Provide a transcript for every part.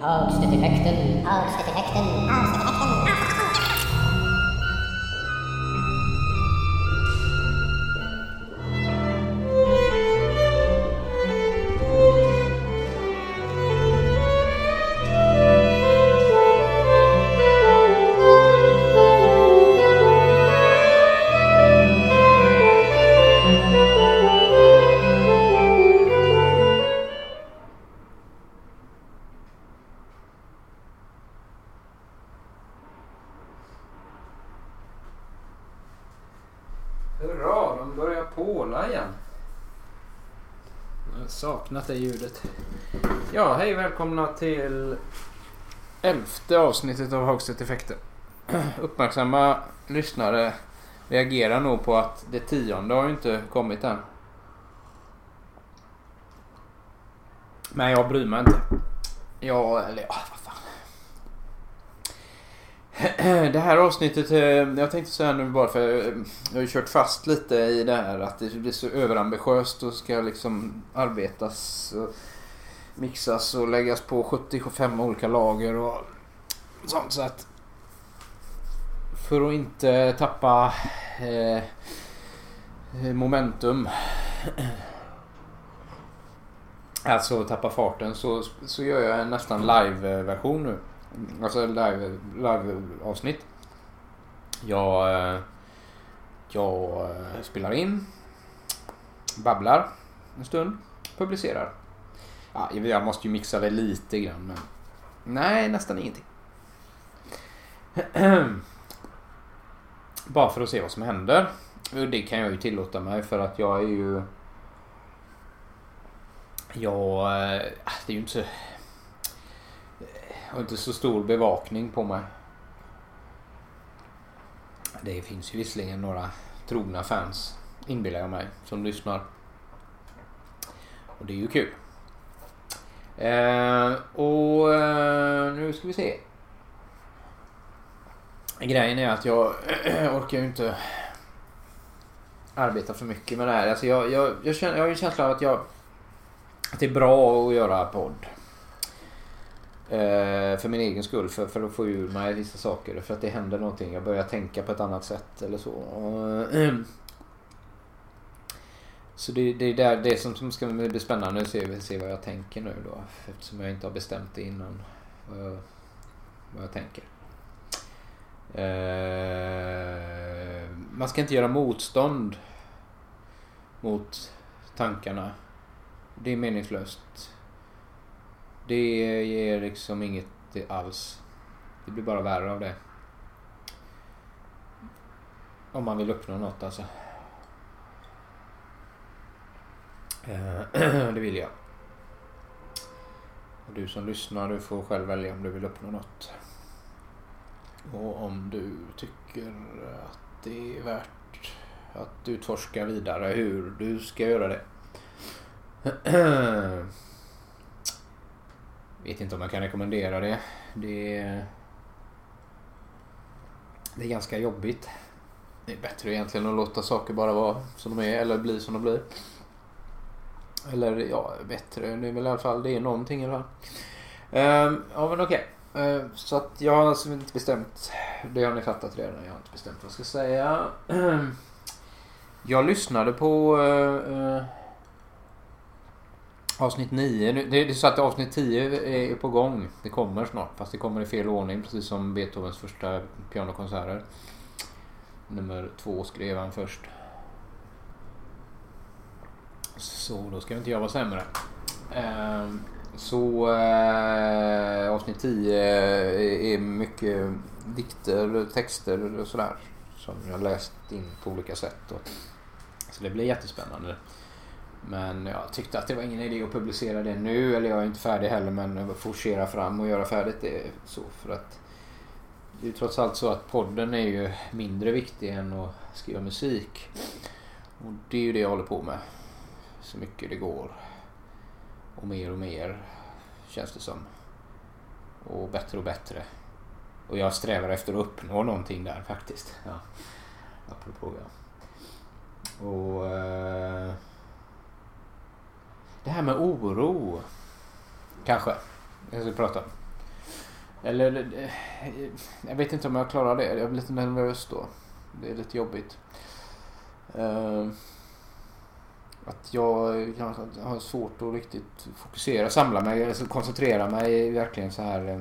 Out til effekten. Out til effekten. Out til effekten. Det ljudet. Ja, hej välkomna till elfte avsnittet av Hagstedt Effekter. Uppmärksamma lyssnare reagerar nog på att det tionde har ju inte kommit än. Men jag bryr mig inte. Jag, eller ja, vad. Det här avsnittet, eh, jag tänkte säga nu bara för eh, jag har ju kört fast lite i det här att det blir så överambitiöst och ska liksom arbetas och mixas och läggas på 75 olika lager och sånt så att för att inte tappa eh, momentum Alltså tappa farten så, så gör jag en nästan live-version nu. Alltså live, live avsnitt. Jag, eh, jag eh, spelar in, babblar en stund, publicerar. Ja, jag måste ju mixa det lite grann men nej, nästan ingenting. Bara för att se vad som händer. Och det kan jag ju tillåta mig för att jag är ju... Jag... Eh, det är ju inte så och inte så stor bevakning på mig. Det finns ju visserligen några trogna fans, inbillar jag mig, som lyssnar. Och det är ju kul. Eh, och eh, nu ska vi se. Grejen är att jag orkar ju inte arbeta för mycket med det här. Alltså jag, jag, jag, känner, jag har ju en känsla av att, jag, att det är bra att göra podd. Eh, för min egen skull, för, för att få ur mig vissa saker. För att det händer någonting. Jag börjar tänka på ett annat sätt eller så. Och, så det, det är där, det som, som ska bli spännande att se, se vad jag tänker nu då. Eftersom jag inte har bestämt det innan. Vad jag, vad jag tänker. Eh, man ska inte göra motstånd mot tankarna. Det är meningslöst. Det ger liksom inget alls. Det blir bara värre av det. Om man vill uppnå något alltså. Eh, det vill jag. Och du som lyssnar, du får själv välja om du vill uppnå något. Och om du tycker att det är värt att utforska vidare hur du ska göra det. Vet inte om jag kan rekommendera det. Det är, det är ganska jobbigt. Det är bättre egentligen att låta saker bara vara som de är eller bli som de blir. Eller ja, bättre. Det är väl i alla fall det är någonting i alla fall. Ehm, ja men okej. Ehm, så att jag har alltså inte bestämt. Det har ni fattat redan. Jag har inte bestämt vad jag ska säga. Jag lyssnade på uh, avsnitt 9. Det är så att avsnitt 10 är på gång. Det kommer snart. Fast det kommer i fel ordning. Precis som Beethovens första pianokonserter. Nummer två skrev han först. Så då ska inte jag vara sämre. Ehm, så eh, avsnitt 10 är mycket dikter, texter och sådär. Som jag läst in på olika sätt. Så det blir jättespännande. Men jag tyckte att det var ingen idé att publicera det nu. Eller jag är inte färdig heller men forcera fram och göra färdigt det så. För att det är ju trots allt så att podden är ju mindre viktig än att skriva musik. Och det är ju det jag håller på med. Så mycket det går. Och mer och mer känns det som. Och bättre och bättre. Och jag strävar efter att uppnå någonting där faktiskt. Ja. Apropå ja. Och... Eh, det här med oro. Kanske. Jag ska prata. Eller... Eh, jag vet inte om jag klarar det. Jag blir lite nervös då. Det är lite jobbigt. Eh, att jag har svårt att riktigt fokusera, samla mig, alltså koncentrera mig verkligen så här. Eh,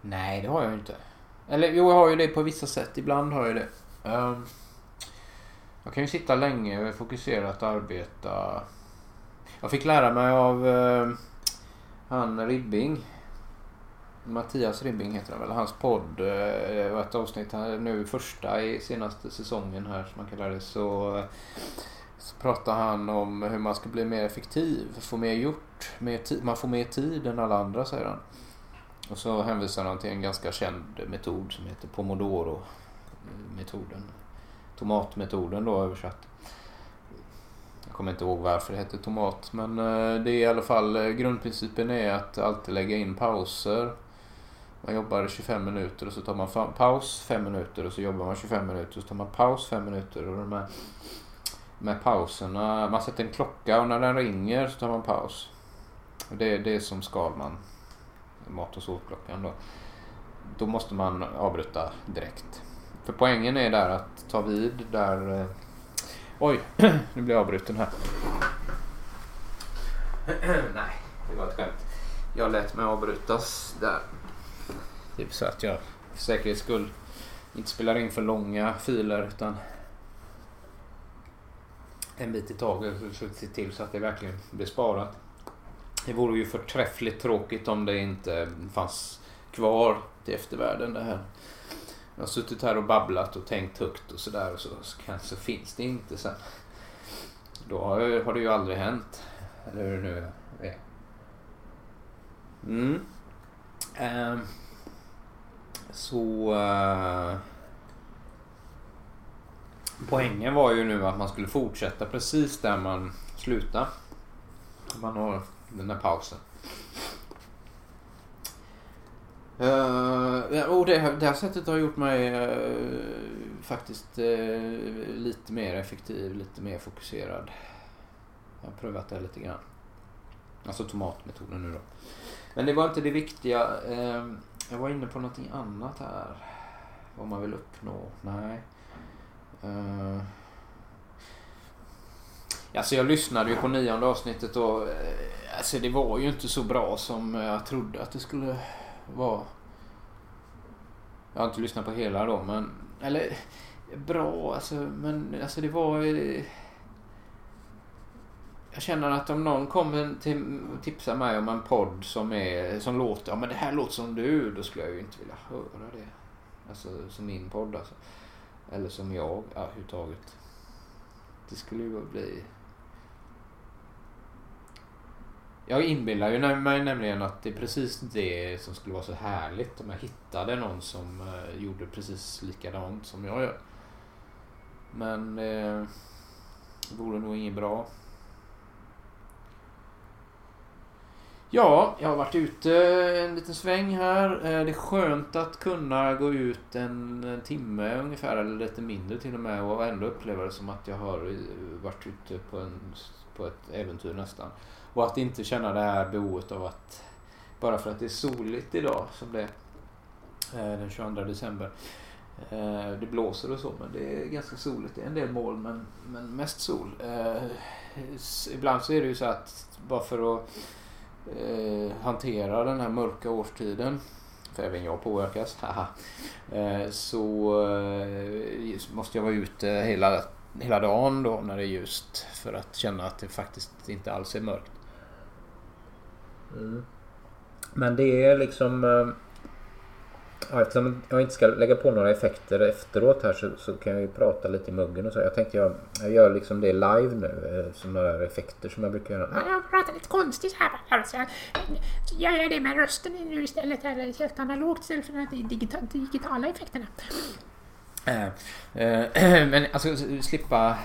Nej, det har jag inte. Eller jo, jag har ju det på vissa sätt. Ibland har jag det. Ehm, jag kan ju sitta länge och fokuserat arbeta. Jag fick lära mig av eh, han Ribbing. Mattias Ribbing heter han väl. Hans podd eh, ett avsnitt nu första i senaste säsongen här som man kallar det. Så, eh, så pratar han om hur man ska bli mer effektiv. Få mer gjort. Mer man får mer tid än alla andra säger han. Och så hänvisar han till en ganska känd metod som heter Pomodoro-metoden. Tomatmetoden då översatt. Jag kommer inte ihåg varför det heter tomat men eh, det är i alla fall eh, grundprincipen är att alltid lägga in pauser. Man jobbar 25 minuter och så tar man paus 5 minuter och så jobbar man 25 minuter och så tar man paus 5 minuter och de här, med pauserna, man sätter en klocka och när den ringer så tar man paus. Och det är det som Skalman, mat och sovklockan då. Då måste man avbryta direkt. För poängen är där att ta vid där... eh, Oj, nu blir jag avbruten här. Nej, det var ett skämt. Jag lät mig avbrytas där. Typ så att jag för säkerhets skull inte spelar in för långa filer utan en bit i taget och så se till så att det verkligen blir sparat. Det vore ju förträffligt tråkigt om det inte fanns kvar till eftervärlden det här. Jag har suttit här och babblat och tänkt högt och sådär och så, så kanske finns det inte sen. Då har, har det ju aldrig hänt. Eller hur det nu är. Mm. Ehm. så... eh, poängen var ju nu att man skulle fortsätta precis där man slutade. Man har den där pausen. Uh, och det, här- det här sättet har gjort mig uh, faktiskt uh, lite mer effektiv, lite mer fokuserad. Jag har prövat det lite grann. Alltså tomatmetoden nu då. Men det var inte det viktiga. Uh, jag var inne på någonting annat här. Vad man vill uppnå. Nej. Uh, Alltså jag lyssnade ju på nionde avsnittet och alltså det var ju inte så bra som jag trodde att det skulle var... Jag har inte lyssnat på hela då men, eller bra alltså men alltså det var eh, jag känner att om någon kommer till tipsa mig om en podd som, är, som låter, ja men det här låter som du, då skulle jag ju inte vilja höra det. Alltså som min podd alltså. Eller som jag, ja, överhuvudtaget. Det skulle ju bli... Jag inbillar ju mig nämligen att det är precis det som skulle vara så härligt om jag hittade någon som eh, gjorde precis likadant som jag gör. Men eh, det vore nog inget bra. Ja, jag har varit ute en liten sväng här. Eh, det är skönt att kunna gå ut en, en timme ungefär, eller lite mindre till och med, och ändå uppleva det som att jag har eh, varit ute på, en, på ett äventyr nästan. Och att inte känna det här behovet av att, bara för att det är soligt idag, som det är eh, den 22 december. Det blåser och så, men det är ganska soligt. Det är en del moln, men, men mest sol. Ibland så är det ju så att bara för att eh, hantera den här mörka årstiden. För även jag påverkas, haha, eh, så eh, måste jag vara ute hela, hela dagen då när det är ljust för att känna att det faktiskt inte alls är mörkt. Mm. Men det är liksom... Eh, Ja, eftersom jag inte ska lägga på några effekter efteråt här så, så kan jag ju prata lite i muggen och så. Jag tänkte jag, jag gör liksom det live nu. eh, Som några effekter som jag brukar göra. Ja, jag pratar lite konstigt här bara. Så gör jag det med rösten nu istället. Här, helt analogt istället för de digitala, digitala effekterna. Eh, eh, men alltså slippa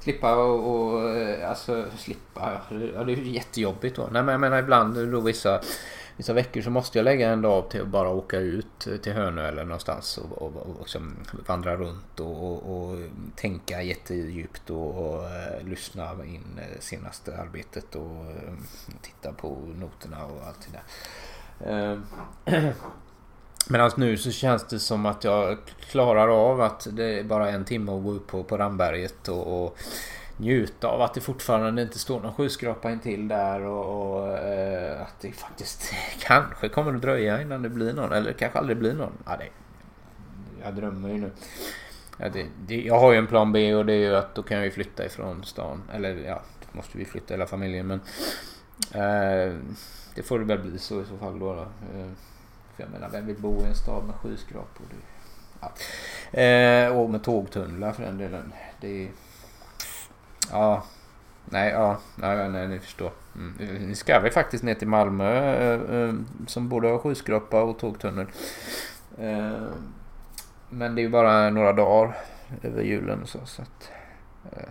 Slippa och, och eh, alltså slippa. Ja, det är ju jättejobbigt då. Nej men jag menar ibland då vissa Vissa veckor så måste jag lägga en dag till att bara åka ut till Hönö eller någonstans och, och, och liksom vandra runt och, och, och tänka jättedjupt och, och eh, lyssna in eh, senaste arbetet och titta på noterna och allt det där. Uh, Medan alltså nu så känns det som att jag klarar av att det är bara en timme att gå upp på, på Ramberget och, och njuta av att det fortfarande inte står någon skyskrapa intill där och, och eh, att det faktiskt kanske kommer att dröja innan det blir någon eller kanske aldrig blir någon. Ja, det, jag drömmer ju nu. Ja, det, det, jag har ju en plan B och det är ju att då kan jag ju flytta ifrån stan. Eller ja, då måste vi flytta hela familjen men eh, det får det väl bli så i så fall då. då. Eh, för jag menar, vem vill bo i en stad med skyskrapor? Det, ja. eh, och med tågtunnlar för den delen. Det Ja. Nej, ja. Nej, nej ni förstår. Mm. Eh, ni ska väl faktiskt ner till Malmö eh, eh, som både har skyskrapa och tågtunnel. Eh, men det är ju bara några dagar över julen och så. så att, eh.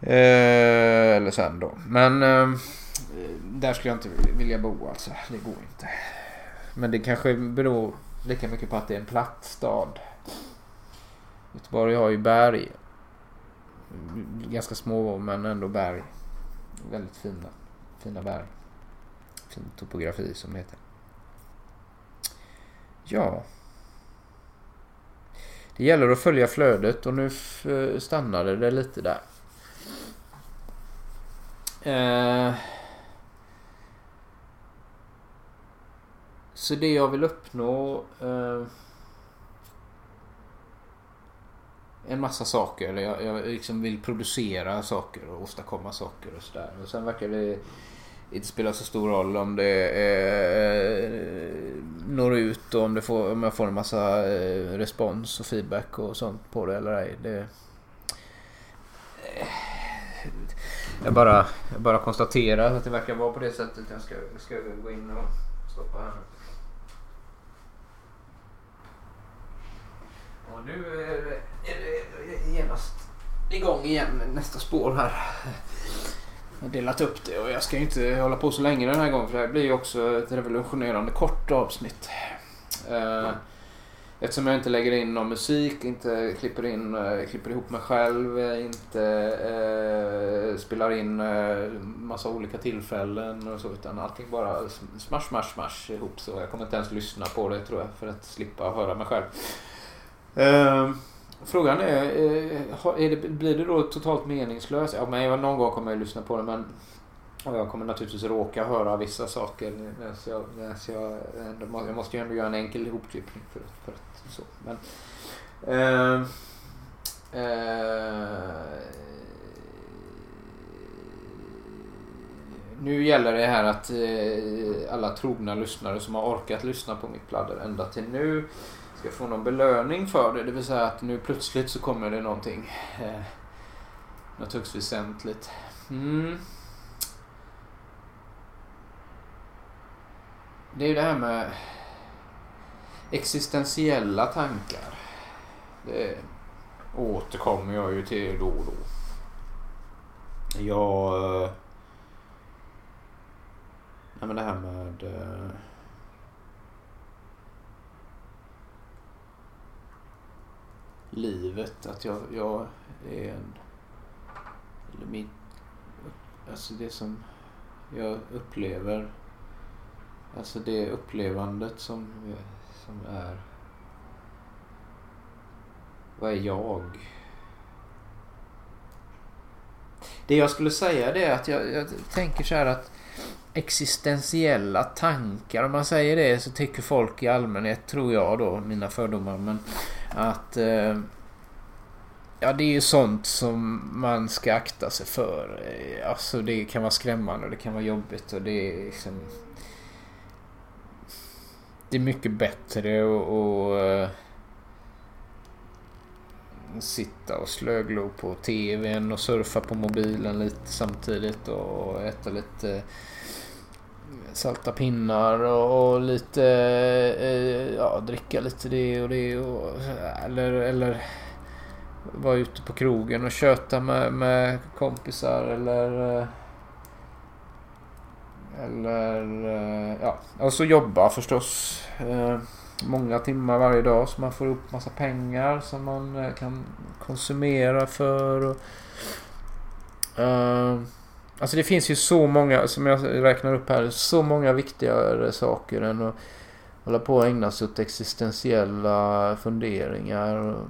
Eh, eller sen då. Men eh, Eh, där skulle jag inte vilja bo alltså. Det går inte. Men det kanske beror lika mycket på att det är en platt stad. Göteborg har ju berg. Ganska små men ändå berg. Väldigt fina, fina berg. Fin topografi som det heter. Ja. Det gäller att följa flödet och nu stannade det lite där. Eh. Så det jag vill uppnå eh, en massa saker. Jag, jag liksom vill producera saker och åstadkomma saker och sådär. Och sen verkar det inte spela så stor roll om det eh, når ut och om, det får, om jag får en massa eh, respons och feedback och sånt på det eller ej. Det, eh, jag, bara, jag bara konstaterar att det verkar vara på det sättet. Jag ska, jag ska gå in och stoppa här. Och nu är det genast igång igen med nästa spår här. Jag har delat upp det och jag ska inte hålla på så länge den här gången för det här blir ju också ett revolutionerande kort avsnitt. Eh, Eftersom jag inte lägger in någon musik, inte klipper, in, eh, klipper ihop mig själv, inte eh, spelar in eh, massa olika tillfällen och så utan allting bara smash, smash, smash ihop så jag kommer inte ens lyssna på det tror jag för att slippa höra mig själv. Eh, Frågan är, eh, är det, blir det då totalt meningslöst? Ja, men någon gång kommer jag lyssna på det men jag kommer naturligtvis råka höra vissa saker Så jag, så jag, jag måste ju ändå göra en enkel ihopklippning för, för att så. Men, eh, eh, nu gäller det här att eh, alla trogna lyssnare som har orkat lyssna på mitt pladder ända till nu ska få någon belöning för det. Det vill säga att nu plötsligt så kommer det någonting. Eh, något högst väsentligt. Mm. Det är ju det här med existentiella tankar. Det återkommer jag ju till då och då. Jag... Eh, nej men det här med... Eh, livet. Att jag, jag är en... Eller min, alltså det som jag upplever. Alltså det upplevandet som, som är... Vad är jag? Det jag skulle säga det är att jag, jag tänker så här att existentiella tankar. Om man säger det så tycker folk i allmänhet, tror jag då, mina fördomar, men att eh, Ja, det är ju sånt som man ska akta sig för. Eh, alltså det kan vara skrämmande och det kan vara jobbigt och det är liksom... Det är mycket bättre att, och uh, sitta och slöglo på TVn och surfa på mobilen lite samtidigt och äta lite salta pinnar och, och lite, eh, ja dricka lite det och det och, eller, eller vara ute på krogen och köta med, med kompisar eller... Eh, eller... Eh, ja, och så jobba förstås. Eh, Många timmar varje dag så man får upp massa pengar som man kan konsumera för. Och, eh, Alltså det finns ju så många, som jag räknar upp här, så många viktigare saker än att hålla på och ägna sig åt existentiella funderingar. Och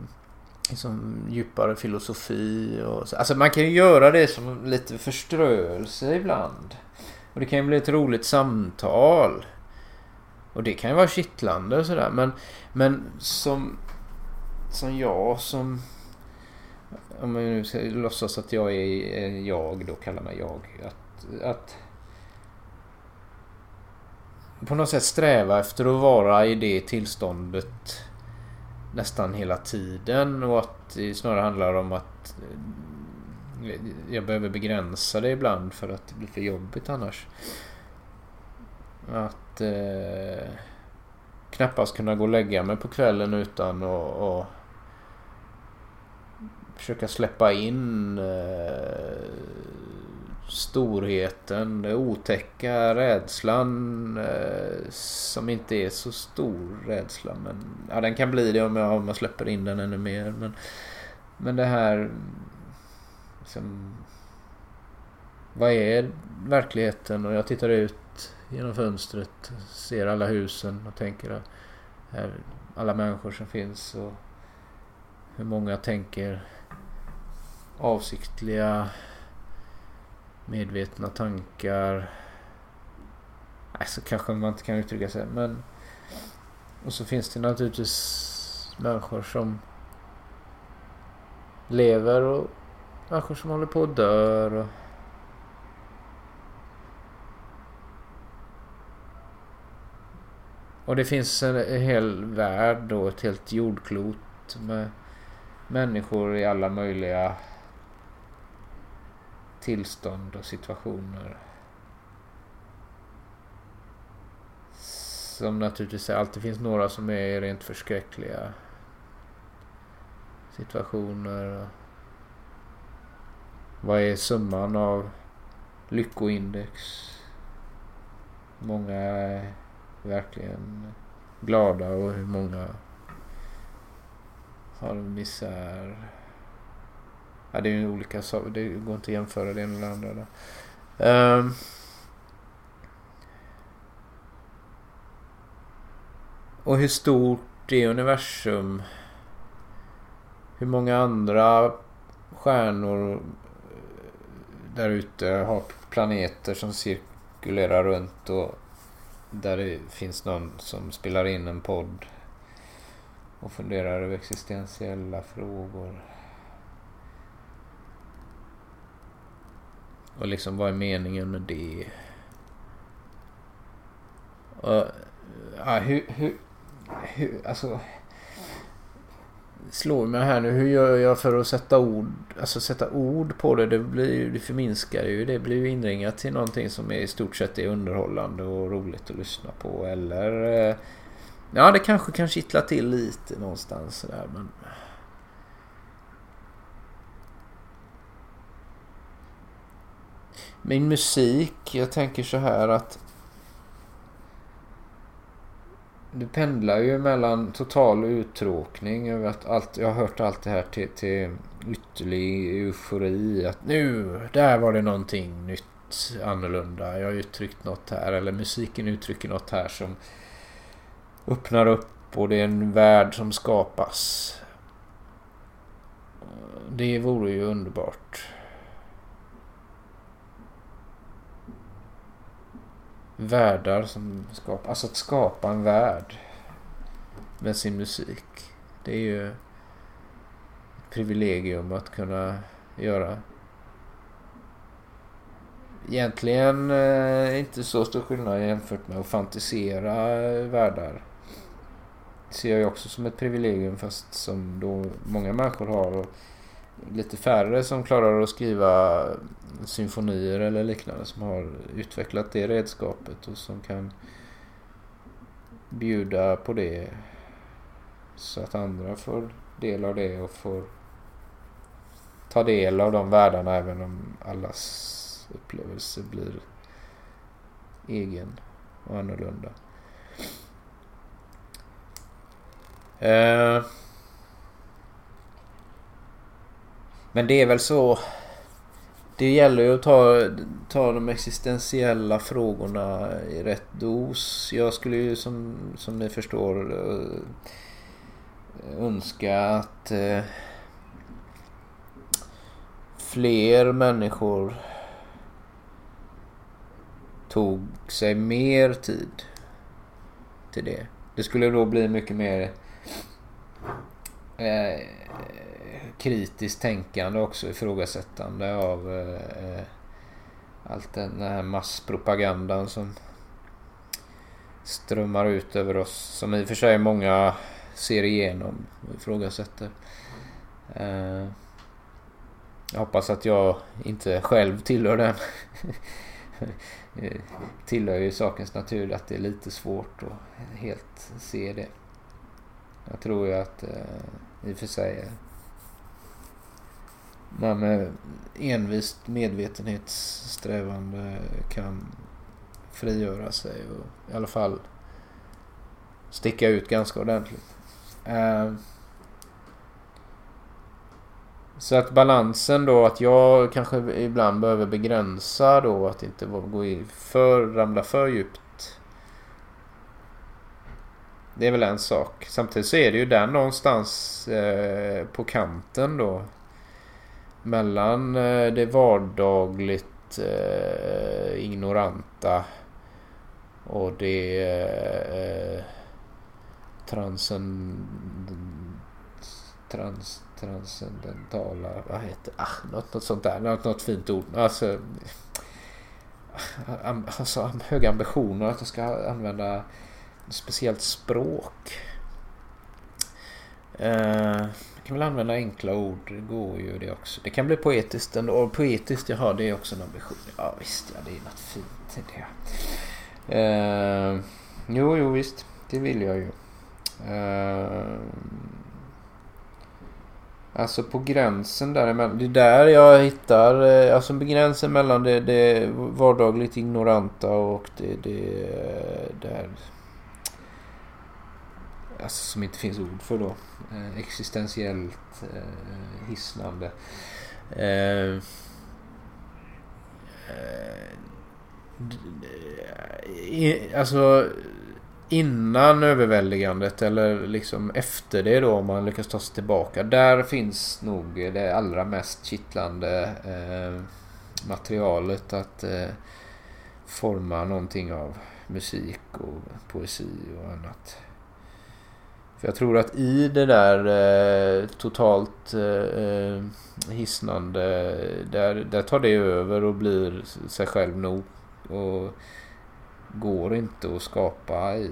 liksom djupare filosofi och så. Alltså man kan ju göra det som lite förströelse ibland. Och det kan ju bli ett roligt samtal. Och det kan ju vara kittlande och sådär. Men, men som, som jag som... Om jag nu ska låtsas att jag är jag då, kallar mig jag. Att, att på något sätt sträva efter att vara i det tillståndet nästan hela tiden och att det snarare handlar om att eh, jag behöver begränsa det ibland för att det blir för jobbigt annars. Att eh, knappast kunna gå och lägga mig på kvällen utan att försöka släppa in eh, storheten, det otäcka, rädslan eh, som inte är så stor rädsla. Men ja, den kan bli det om jag, om jag släpper in den ännu mer. Men, men det här... Liksom, vad är verkligheten? Och jag tittar ut genom fönstret, ser alla husen och tänker att här, alla människor som finns och hur många tänker avsiktliga medvetna tankar. Nej, så kanske man inte kan uttrycka sig. Men... Och så finns det naturligtvis människor som lever och människor som håller på att dör. Och... Och det finns en, en hel värld då, ett helt jordklot med människor i alla möjliga tillstånd och situationer. Som naturligtvis alltid finns några som är rent förskräckliga situationer. och Vad är summan av lyckoindex? Många är verkligen glada och hur många har misär. Ja, det är ju olika saker. Det går inte att jämföra det ena eller andra. Där. Um, och hur stort är universum? Hur många andra stjärnor eh, där ute har planeter som cirkulerar runt och där det finns någon som spelar in en podd och funderar över existentiella frågor. Och liksom vad är meningen med det? Och, ja, hur, hur, hur, alltså slår mig här nu. Hur gör jag för att sätta ord, alltså sätta ord på det? Det, blir, det förminskar ju. Det blir ju inringat till någonting som är i stort sett är underhållande och roligt att lyssna på. Eller... Eh, ja, det kanske kan kittla till lite någonstans sådär men... Min musik, jag tänker så här att... Det pendlar ju mellan total uttråkning över att allt, jag har hört allt det här till, till ytterlig eufori. Att nu, där var det någonting nytt, annorlunda. Jag har uttryckt något här. Eller musiken uttrycker något här som öppnar upp och det är en värld som skapas. Det vore ju underbart. Världar som skapar, alltså att skapa en värld med sin musik. Det är ju ett privilegium att kunna göra. Egentligen eh, inte så stor skillnad jämfört med att fantisera världar. Det ser jag ju också som ett privilegium fast som då många människor har. Och lite färre som klarar att skriva symfonier eller liknande som har utvecklat det redskapet och som kan bjuda på det så att andra får del av det och får ta del av de världarna även om allas upplevelse blir egen och annorlunda. Eh, men det är väl så. Det gäller ju att ta, ta de existentiella frågorna i rätt dos. Jag skulle ju som, som ni förstår eh, önska att eh, fler människor tog sig mer tid till det. Det skulle då bli mycket mer eh, kritiskt tänkande också, ifrågasättande av eh, eh allt den här masspropagandan som strömmar ut över oss. Som i och för sig många ser igenom och ifrågasätter. Eh, jag hoppas att jag inte själv tillhör den. Eh, tillhör ju sakens natur att det är lite svårt att helt se det. Jag tror ju att eh, i och för sig man med envist medvetenhetssträvande kan frigöra sig och i alla fall sticka ut ganska ordentligt. Eh, så att balansen då att jag kanske ibland behöver begränsa då att inte gå i för, ramla för djupt. Det är väl en sak. Samtidigt så är det ju där någonstans eh, på kanten då. Mellan eh, det vardagligt eh, ignoranta och det eh, transcend, trans, transcendentala, vad heter ah, något, något sånt där, något, något fint ord. Alltså, ah, alltså höga ambitioner att jag ska använda ett speciellt språk. Eh, kan väl använda enkla ord, det går ju det också. Det kan bli poetiskt ändå. Och poetiskt, jaha, det är också en ambition. Ja visst, ja det är något fint i det. Eh, jo, jo visst, det vill jag ju. Eh, alltså på gränsen däremellan. Det är där jag hittar, eh, alltså på gränsen mellan det, det vardagligt ignoranta och det, det eh, där alltså, som inte finns ord för då. Eh, existentiellt eh, hisnande. Eh, eh alltså innan överväldigandet eller liksom efter det då om man lyckas ta sig tillbaka. Där finns nog det allra mest kittlande eh, materialet att eh, forma någonting av musik och poesi och annat. För jag tror att i det där eh, totalt eh, eh, hisnande, där, där tar det över och blir sig själv nog. Och går inte att skapa i.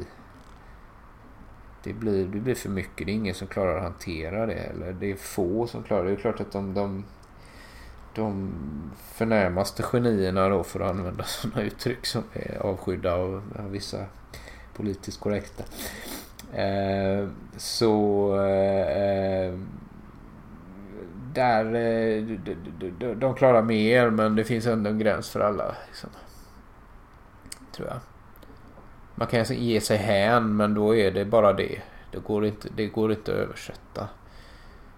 Det blir, det blir för mycket. Det är ingen som klarar att hantera det. Eller det är få som klarar det. Det är klart att de, de, de förnämaste genierna då för att använda sådana uttryck som är avskydda av, av vissa politiskt korrekta. Eh, så eh, där eh, de, de, de, klarar mer men det finns ändå en gräns för alla. Liksom. Tror jag. Man kan alltså ge sig hän men då är det bara det. Det går inte, det går inte att översätta.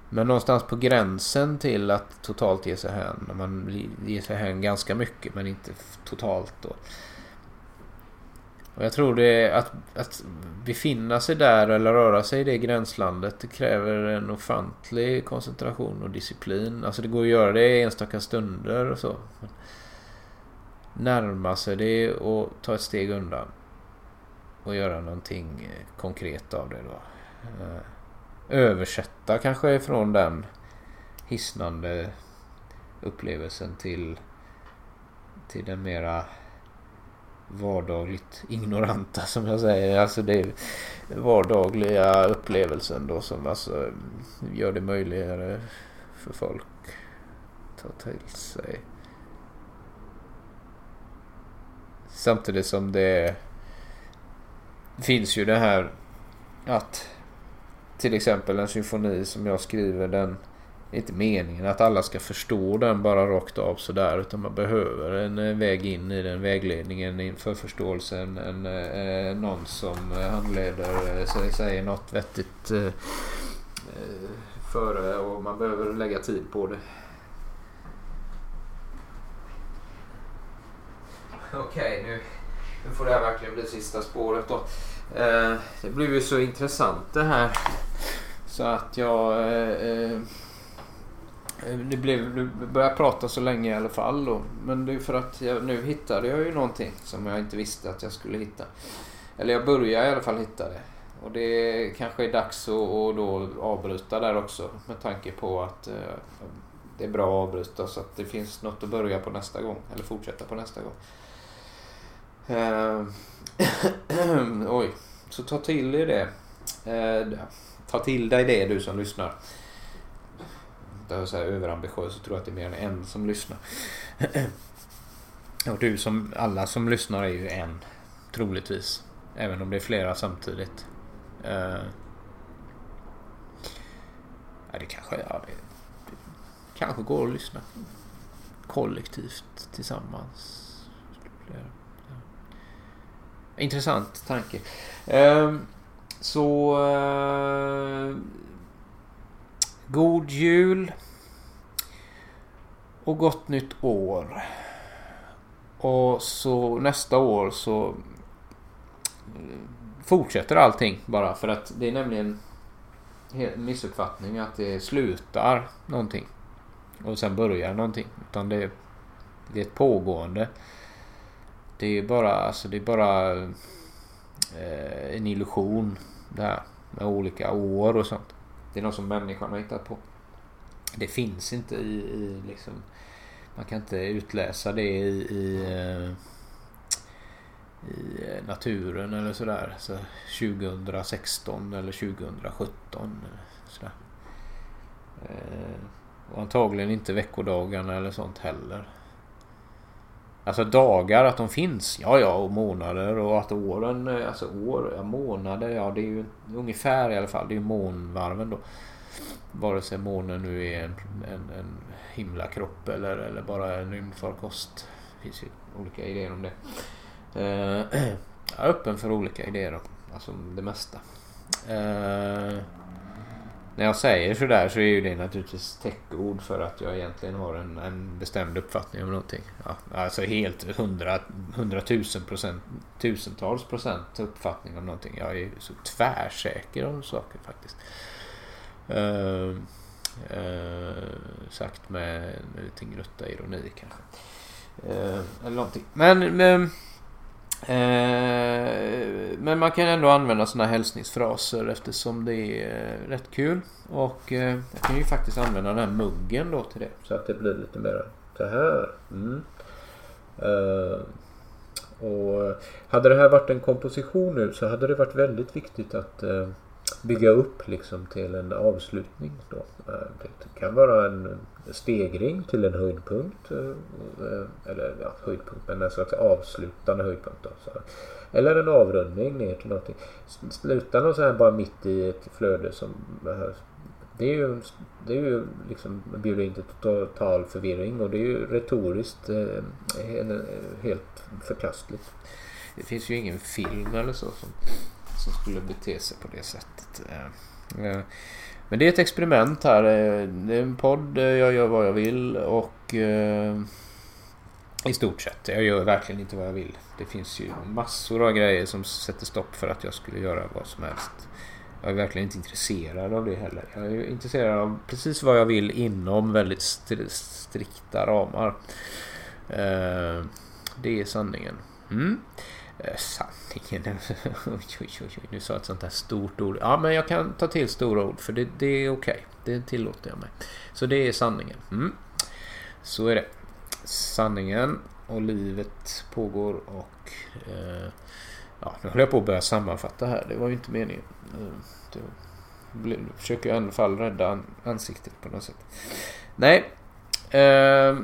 Men någonstans på gränsen till att totalt ge sig hän. När man ger sig hän ganska mycket men inte totalt då. Och jag tror det att, att befinna sig där eller röra sig i det gränslandet det kräver en ofantlig koncentration och disciplin. Alltså det går att göra det i enstaka stunder och så. Närma sig det och ta ett steg undan. Och göra någonting konkret av det då. Eh, översätta kanske från den hisnande upplevelsen till till den mera vardagligt ignoranta som jag säger. Alltså det är vardagliga upplevelsen då som alltså gör det möjligare för folk att ta till sig. Samtidigt som det finns ju det här att till exempel en symfoni som jag skriver den det är inte meningen att alla ska förstå den bara rakt av sådär utan man behöver en eh, väg in i den vägledningen inför förståelsen. En, eh, någon som eh, handleder, eh, säger något vettigt eh, eh, före och man behöver lägga tid på det. Okej, nu, nu får det här verkligen bli sista spåret då. Eh, det blev ju så intressant det här. Så att jag... Eh, det blev, du började prata så länge i alla fall då. Men det är för att jag, nu hittade jag ju någonting som jag inte visste att jag skulle hitta. Eller jag började i alla fall hitta det. Och det kanske är dags att, och då avbryta där också med tanke på att eh, det är bra att avbryta så att det finns något att börja på nästa gång. Eller fortsätta på nästa gång. Eh, oj, så ta till dig det. Eh, ta till dig det du som lyssnar. Där så här överambitiös så tror jag att det är mer än en som lyssnar. Och du som, alla som lyssnar är ju en. Troligtvis. Även om det är flera samtidigt. Uh, ja, det kanske, ja, det, det kanske går att lyssna kollektivt tillsammans. Intressant tanke. Uh, så... Uh, god jul. Och gott nytt år. Och så nästa år så eh, fortsätter allting bara för att det är nämligen en missuppfattning att det slutar någonting och sen börjar någonting. Utan det är, det är ett pågående. Det är bara, alltså det är bara eh, en illusion det här med olika år och sånt. Det är något som människan har hittat på. Det finns inte i, i liksom, man kan inte utläsa det i, i, eh, i eh, naturen eller sådär. Så 2016 eller 2017. Eh, sådär. Och antagligen inte veckodagarna eller sånt heller. Alltså dagar, att de finns. Ja, ja, och månader och att åren, eh, alltså år, ja, månader, ja det är ju ungefär i alla fall. Det är ju månvarven då. Vare sig månen nu är en, en, en himlakropp eller, eller bara en rymdfarkost. Det finns ju olika idéer om det. Eh, Jag är öppen för olika idéer om alltså det mesta. Eh, när jag säger sådär så är ju det naturligtvis täckord för att jag egentligen har en, en bestämd uppfattning om någonting. Ja, alltså helt hundra, hundratusen procent, tusentals procent uppfattning om någonting. Jag är så tvärsäker om saker faktiskt. Uh, uh, sagt med en liten gnutta ironi kanske. Uh, eller någonting. Men, men Eh, men man kan ändå använda sådana hälsningsfraser eftersom det är eh, rätt kul. Och eh, jag kan ju faktiskt använda den här muggen då till det. Så att det blir lite mer så här. Mm. Uh, och hade det här varit en komposition nu så hade det varit väldigt viktigt att uh, bygga upp liksom till en avslutning. Då. Eh, det kan vara en stegring till en höjdpunkt. Eh, eh, eller ja, höjdpunkt men en slags avslutande höjdpunkt. Då, så. Eller en avrundning ner till någonting. Sluta någon så här bara mitt i ett flöde som behövs. Det är ju, det är ju liksom Bjuder in till total förvirring och det är ju retoriskt eh, helt förkastligt. Det finns ju ingen film eller så som, som skulle bete sig på det sättet. Eh, eh, men det är ett experiment här. Eh, det är en podd, jag gör vad jag vill och i stort sett. Jag gör verkligen inte vad jag vill. Det finns ju massor av grejer som sätter stopp för att jag skulle göra vad som helst. Jag är verkligen inte intresserad av det heller. Jag är intresserad av precis vad jag vill inom väldigt strikta ramar. Det är sanningen. Mm. Eh, sanningen. oj, oj, oj, nu sa jag ett sånt här stort ord. Ja, men jag kan ta till stora ord för det, det är okej. Okay. Det tillåter jag mig. Så det är sanningen. Mm. Så är det. Sanningen och livet pågår och eh, ja, nu håller jag på att börja sammanfatta här. Det var ju inte meningen. Eh, försöker jag i alla fall rädda ansiktet på något sätt. Nej. Eh,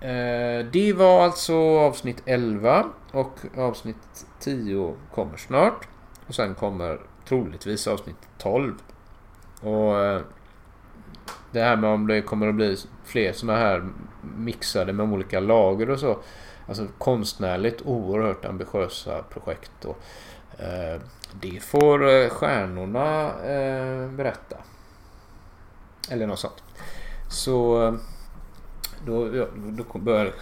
Eh, det var alltså avsnitt 11 och avsnitt 10 kommer snart. Och sen kommer troligtvis avsnitt 12. Och eh, det här med om det kommer att bli fler sådana här mixade med olika lager och så. Alltså konstnärligt oerhört ambitiösa projekt. Och, eh, det får eh, stjärnorna eh, berätta. Eller något sånt. Så då, ja, då börjar jag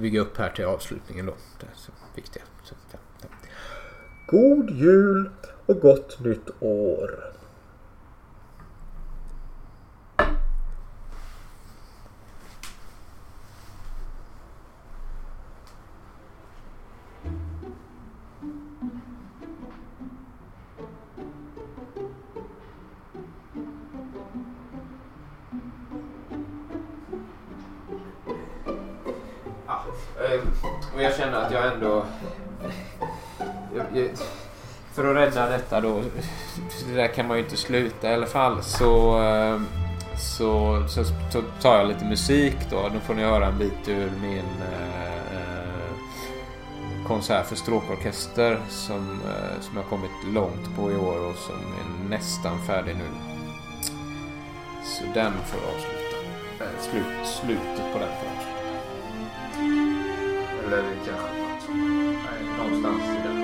bygga upp här till avslutningen då. Det är så viktiga. Så, ja, ja. God jul och gott nytt år. Eh, och jag känner att jag ändå... För att rädda detta då, det där kan man ju inte sluta i alla fall, så, ehm, så, så, så tar jag lite musik då. Nu får ni höra en bit ur min eh, eh konsert för stråkorkester som, eh, som jag kommit långt på i år och som är nästan färdig nu. Så den får avsluta. Eh, slut, slutet på den får avsluta. Eller kanske något. Nej, någonstans i den.